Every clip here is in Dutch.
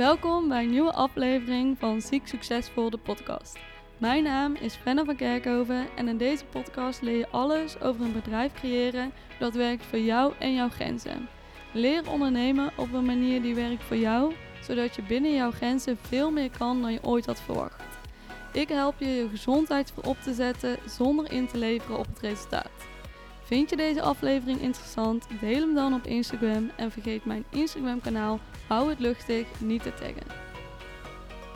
Welkom bij een nieuwe aflevering van Ziek Succesvol, de podcast. Mijn naam is Fenna van Kerkhoven en in deze podcast leer je alles over een bedrijf creëren dat werkt voor jou en jouw grenzen. Leer ondernemen op een manier die werkt voor jou, zodat je binnen jouw grenzen veel meer kan dan je ooit had verwacht. Ik help je je gezondheid voorop te zetten zonder in te leveren op het resultaat. Vind je deze aflevering interessant? Deel hem dan op Instagram en vergeet mijn Instagram kanaal Hou het luchtig niet te taggen.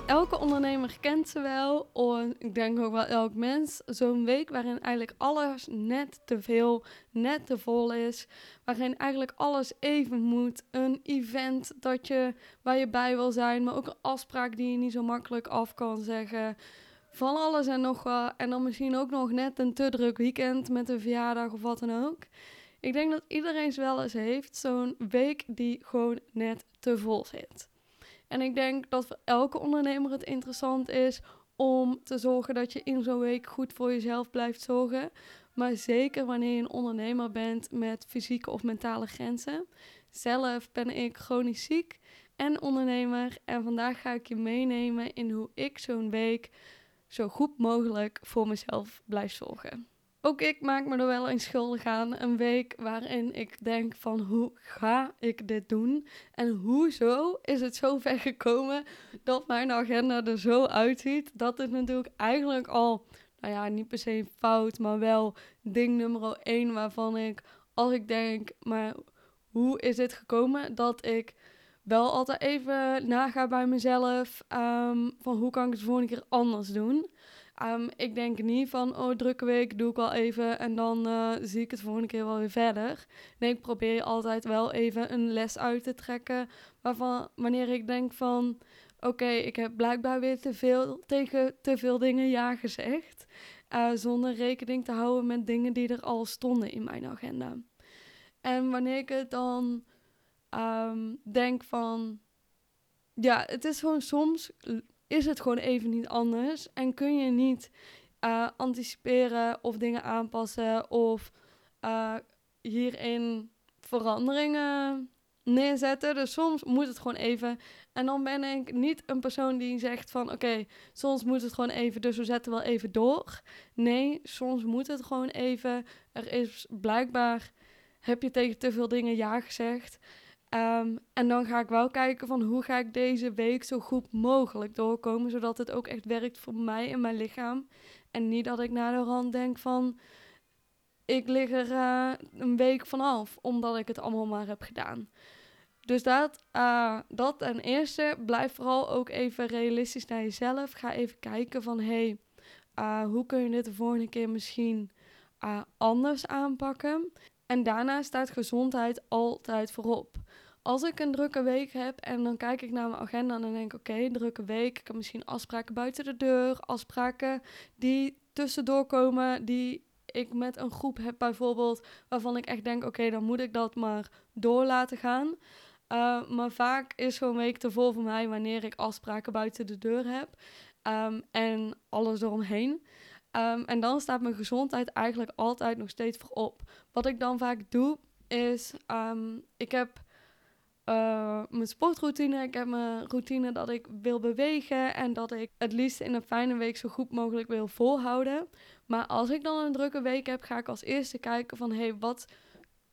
Elke ondernemer kent ze wel, en ik denk ook wel elk mens, zo'n week waarin eigenlijk alles net te veel, net te vol is, waarin eigenlijk alles even moet. Een event dat je, waar je bij wil zijn, maar ook een afspraak die je niet zo makkelijk af kan zeggen. Van alles en nog wat. En dan misschien ook nog net een te druk weekend met een verjaardag of wat dan ook. Ik denk dat iedereen wel eens heeft zo'n week die gewoon net te vol zit. En ik denk dat voor elke ondernemer het interessant is om te zorgen dat je in zo'n week goed voor jezelf blijft zorgen. Maar zeker wanneer je een ondernemer bent met fysieke of mentale grenzen. Zelf ben ik chronisch ziek en ondernemer. En vandaag ga ik je meenemen in hoe ik zo'n week zo goed mogelijk voor mezelf blijf zorgen. Ook ik maak me er wel eens schuldig aan. Een week waarin ik denk van hoe ga ik dit doen? En hoezo is het zo ver gekomen dat mijn agenda er zo uitziet? Dat is natuurlijk eigenlijk al, nou ja, niet per se fout, maar wel ding nummer één waarvan ik, als ik denk, maar hoe is dit gekomen? Dat ik wel altijd even naga bij mezelf um, van hoe kan ik het de volgende keer anders doen. Um, ik denk niet van, oh, drukke week, doe ik wel even en dan uh, zie ik het de volgende keer wel weer verder. Nee, ik probeer altijd wel even een les uit te trekken waarvan, wanneer ik denk van, oké, ik heb blijkbaar weer te veel, tegen te veel dingen ja gezegd. Uh, zonder rekening te houden met dingen die er al stonden in mijn agenda. En wanneer ik het dan um, denk van, ja, het is gewoon soms is het gewoon even niet anders. En kun je niet uh, anticiperen of dingen aanpassen of uh, hierin veranderingen neerzetten. Dus soms moet het gewoon even. En dan ben ik niet een persoon die zegt van oké, soms moet het gewoon even, dus we zetten wel even door. Nee, soms moet het gewoon even. Er is blijkbaar, heb je tegen te veel dingen ja gezegd. Um, en dan ga ik wel kijken van hoe ga ik deze week zo goed mogelijk doorkomen, zodat het ook echt werkt voor mij en mijn lichaam. En niet dat ik na de rand denk van ik lig er uh, een week vanaf, omdat ik het allemaal maar heb gedaan. Dus dat, uh, dat ten eerste, blijf vooral ook even realistisch naar jezelf. Ga even kijken van hé, hey, uh, hoe kun je dit de volgende keer misschien anders aanpakken. En daarna staat gezondheid altijd voorop als ik een drukke week heb en dan kijk ik naar mijn agenda en dan denk ik, oké, drukke week. Ik heb misschien afspraken buiten de deur, afspraken die tussendoor komen, die ik met een groep heb bijvoorbeeld, waarvan ik echt denk, oké, dan moet ik dat maar door laten gaan. Uh, maar vaak is zo'n week te vol voor mij wanneer ik afspraken buiten de deur heb um, en alles eromheen. Um, en dan staat mijn gezondheid eigenlijk altijd nog steeds voorop. Wat ik dan vaak doe, is um, ik heb uh, mijn sportroutine. Ik heb mijn routine dat ik wil bewegen en dat ik het liefst in een fijne week zo goed mogelijk wil volhouden. Maar als ik dan een drukke week heb, ga ik als eerste kijken van hé, hey, wat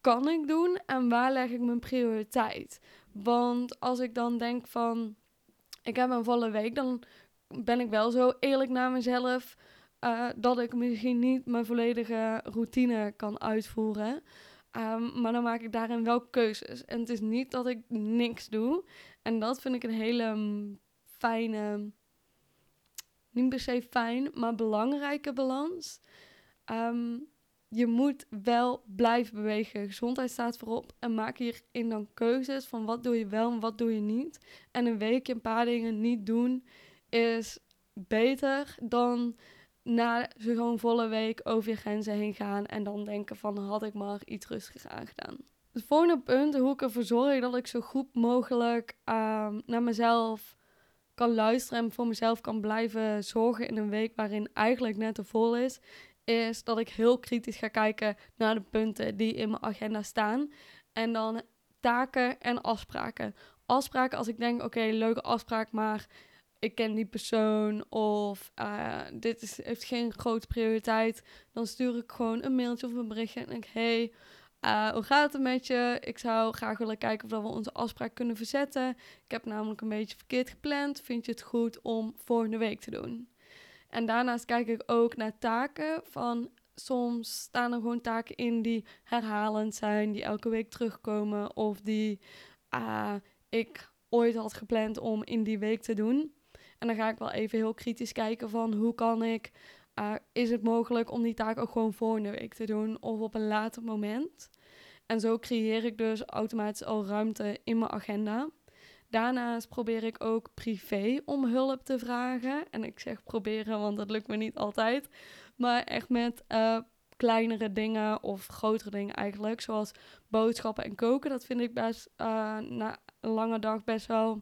kan ik doen en waar leg ik mijn prioriteit? Want als ik dan denk van ik heb een volle week, dan ben ik wel zo eerlijk naar mezelf uh, dat ik misschien niet mijn volledige routine kan uitvoeren. Um, maar dan maak ik daarin wel keuzes. En het is niet dat ik niks doe. En dat vind ik een hele mm, fijne, niet per se fijn, maar belangrijke balans. Um, je moet wel blijven bewegen. Gezondheid staat voorop. En maak hierin dan keuzes van wat doe je wel en wat doe je niet. En een weekje een paar dingen niet doen is beter dan na zo'n volle week over je grenzen heen gaan en dan denken van had ik maar iets rustiger aangedaan. Het volgende punt, hoe ik ervoor zorg dat ik zo goed mogelijk uh, naar mezelf kan luisteren en voor mezelf kan blijven zorgen in een week waarin eigenlijk net te vol is, is dat ik heel kritisch ga kijken naar de punten die in mijn agenda staan. En dan taken en afspraken afspraken als ik denk, oké, leuke afspraak, maar ik ken die persoon of uh, dit is, heeft geen grote prioriteit, dan stuur ik gewoon een mailtje of een berichtje en denk, hey, uh, hoe gaat het met je? Ik zou graag willen kijken of we onze afspraak kunnen verzetten. Ik heb namelijk een beetje verkeerd gepland. Vind je het goed om volgende week te doen? En daarnaast kijk ik ook naar taken van soms staan er gewoon taken in die herhalend zijn, die elke week terugkomen of die uh, ik ooit had gepland om in die week te doen. En dan ga ik wel even heel kritisch kijken van hoe kan ik, uh, is het mogelijk om die taak ook gewoon volgende week te doen of op een later moment. En zo creëer ik dus automatisch al ruimte in mijn agenda. Daarnaast probeer ik ook privé om hulp te vragen. En ik zeg proberen, want dat lukt me niet altijd. Maar echt met uh, kleinere dingen of grotere dingen eigenlijk. Zoals boodschappen en koken. Dat vind ik best uh, na een lange dag best wel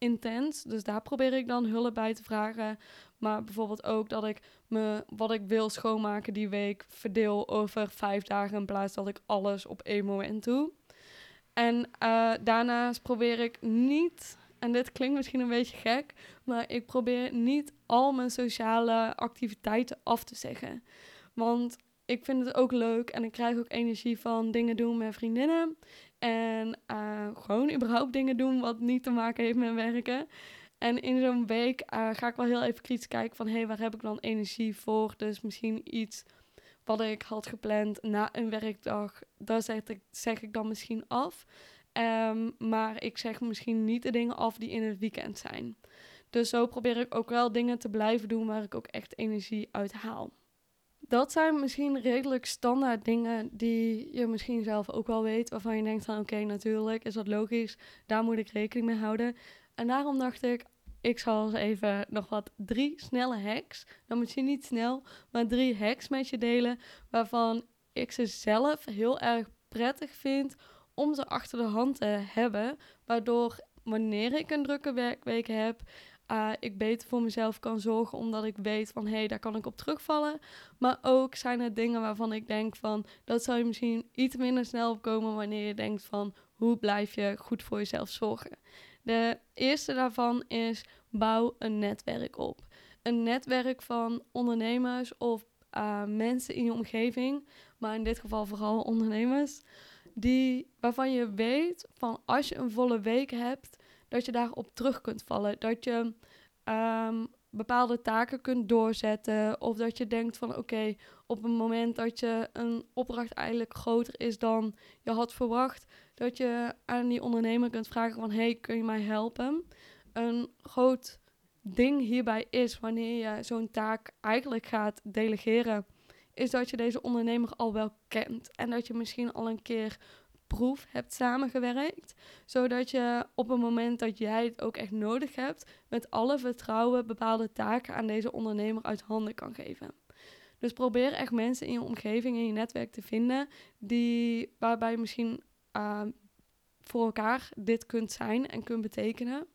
intens. Dus daar probeer ik dan hulp bij te vragen. Maar bijvoorbeeld ook dat ik me wat ik wil schoonmaken die week verdeel over vijf dagen in plaats dat ik alles op één moment doe. En uh, daarnaast probeer ik niet, en dit klinkt misschien een beetje gek, maar ik probeer niet al mijn sociale activiteiten af te zeggen. Want ik vind het ook leuk en ik krijg ook energie van dingen doen met vriendinnen. En uh, gewoon überhaupt dingen doen wat niet te maken heeft met werken. En in zo'n week uh, ga ik wel heel even kritisch kijken van... hé, hey, waar heb ik dan energie voor? Dus misschien iets wat ik had gepland na een werkdag... daar zeg ik, zeg ik dan misschien af. Um, maar ik zeg misschien niet de dingen af die in het weekend zijn. Dus zo probeer ik ook wel dingen te blijven doen... waar ik ook echt energie uit haal dat zijn misschien redelijk standaard dingen die je misschien zelf ook wel weet. Waarvan je denkt van oké, natuurlijk is dat logisch. Daar moet ik rekening mee houden. En daarom dacht ik, ik zal eens even nog wat drie snelle hacks. Dan misschien niet snel, maar drie hacks met je delen. Waarvan ik ze zelf heel erg prettig vind om ze achter de hand te hebben. Waardoor wanneer ik een drukke werkweek heb, uh, ik beter voor mezelf kan zorgen, omdat ik weet van hé, hey, daar kan ik op terugvallen. Maar ook zijn er dingen waarvan ik denk van dat zou je misschien iets minder snel opkomen wanneer je denkt van hoe blijf je goed voor jezelf zorgen. De eerste daarvan is bouw een netwerk op. Een netwerk van ondernemers of uh, mensen in je omgeving, maar in dit geval vooral ondernemers, die, waarvan je weet van als je een volle week hebt, dat je daarop terug kunt vallen. Dat je um, bepaalde taken kunt doorzetten. Of dat je denkt van oké, op een moment dat je een opdracht eigenlijk groter is dan je had verwacht, dat je aan die ondernemer kunt vragen van hey, kun je mij helpen? Een groot ding hierbij is wanneer je zo'n taak eigenlijk gaat delegeren, is dat je deze ondernemer al wel kent. En dat je misschien al een keer proef hebt samengewerkt. Zodat je op het moment dat jij het ook echt nodig hebt, met alle vertrouwen bepaalde taken aan deze ondernemer uit handen kan geven. Dus probeer echt mensen in je omgeving, in je netwerk te vinden, die, waarbij je misschien uh, voor elkaar dit kunt zijn en kunt betekenen.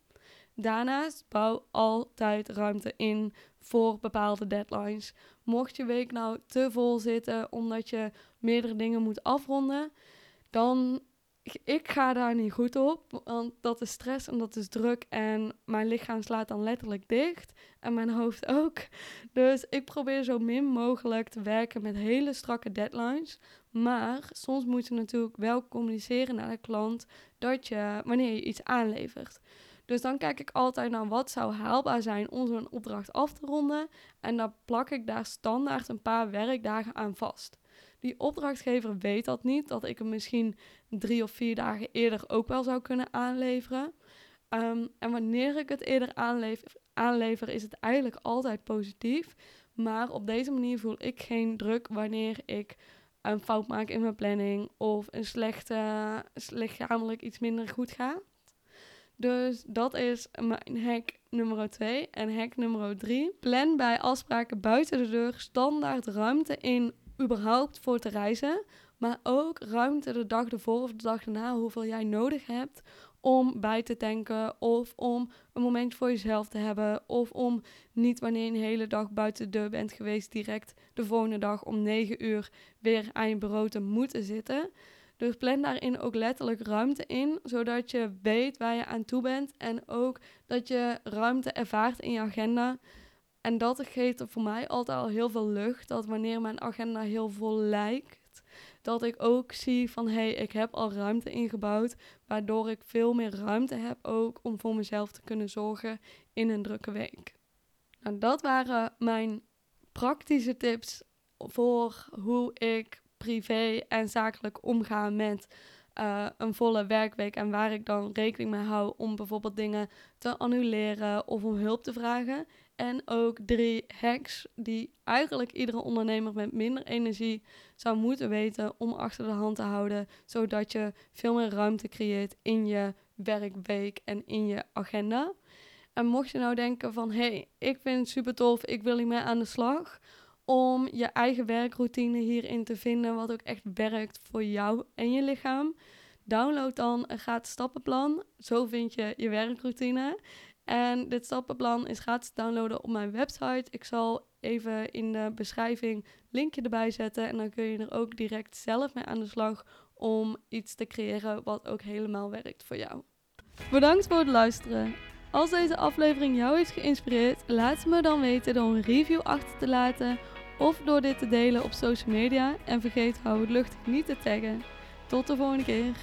Daarnaast bouw altijd ruimte in voor bepaalde deadlines. Mocht je week nou te vol zitten omdat je meerdere dingen moet afronden, dan ik ga daar niet goed op, want dat is stress en dat is druk en mijn lichaam slaat dan letterlijk dicht en mijn hoofd ook. Dus ik probeer zo min mogelijk te werken met hele strakke deadlines, maar soms moet je natuurlijk wel communiceren naar de klant dat je wanneer je iets aanlevert. Dus dan kijk ik altijd naar wat zou haalbaar zijn om zo'n opdracht af te ronden en dan plak ik daar standaard een paar werkdagen aan vast. Die opdrachtgever weet dat niet, dat ik hem misschien drie of vier dagen eerder ook wel zou kunnen aanleveren. Um, en wanneer ik het eerder aanlever, aanlever, is het eigenlijk altijd positief. Maar op deze manier voel ik geen druk wanneer ik een fout maak in mijn planning of een slechte, lichamelijk iets minder goed gaat. Dus dat is mijn hack nummer 2. En hack nummer 3. Plan bij afspraken buiten de deur standaard ruimte in überhaupt voor te reizen. Maar ook ruimte de dag ervoor of de dag erna hoeveel jij nodig hebt om bij te tanken of om een moment voor jezelf te hebben of om niet wanneer je een hele dag buiten de deur bent geweest direct de volgende dag om 9 uur weer aan je bureau te moeten zitten. Dus plan daarin ook letterlijk ruimte in, zodat je weet waar je aan toe bent en ook dat je ruimte ervaart in je agenda. En dat geeft voor mij altijd al heel veel lucht, dat wanneer mijn agenda heel vol lijkt, dat ik ook zie van hé, hey, ik heb al ruimte ingebouwd, waardoor ik veel meer ruimte heb ook om voor mezelf te kunnen zorgen in een drukke week. Nou, dat waren mijn praktische tips voor hoe ik privé en zakelijk omga met uh, een volle werkweek en waar ik dan rekening mee hou om bijvoorbeeld dingen te annuleren of om hulp te vragen. En ook drie hacks die eigenlijk iedere ondernemer met minder energie zou moeten weten om achter de hand te houden, zodat je veel meer ruimte creëert in je werkweek en in je agenda. En mocht je nou denken van, hé, hey, ik vind het super tof, ik wil hiermee aan de slag, om je eigen werkroutine hierin te vinden, wat ook echt werkt voor jou en je lichaam. Download dan een gratis stappenplan. Zo vind je je werkroutine. En dit stappenplan is gratis te downloaden op mijn website. Ik zal even in de beschrijving linkje erbij zetten. En dan kun je er ook direct zelf mee aan de slag om iets te creëren wat ook helemaal werkt voor jou. Bedankt voor het luisteren. Als deze aflevering jou heeft geïnspireerd, laat het me dan weten door een review achter te laten of door dit te delen op social media. En vergeet hou het luchtig niet te taggen. Tot de volgende keer.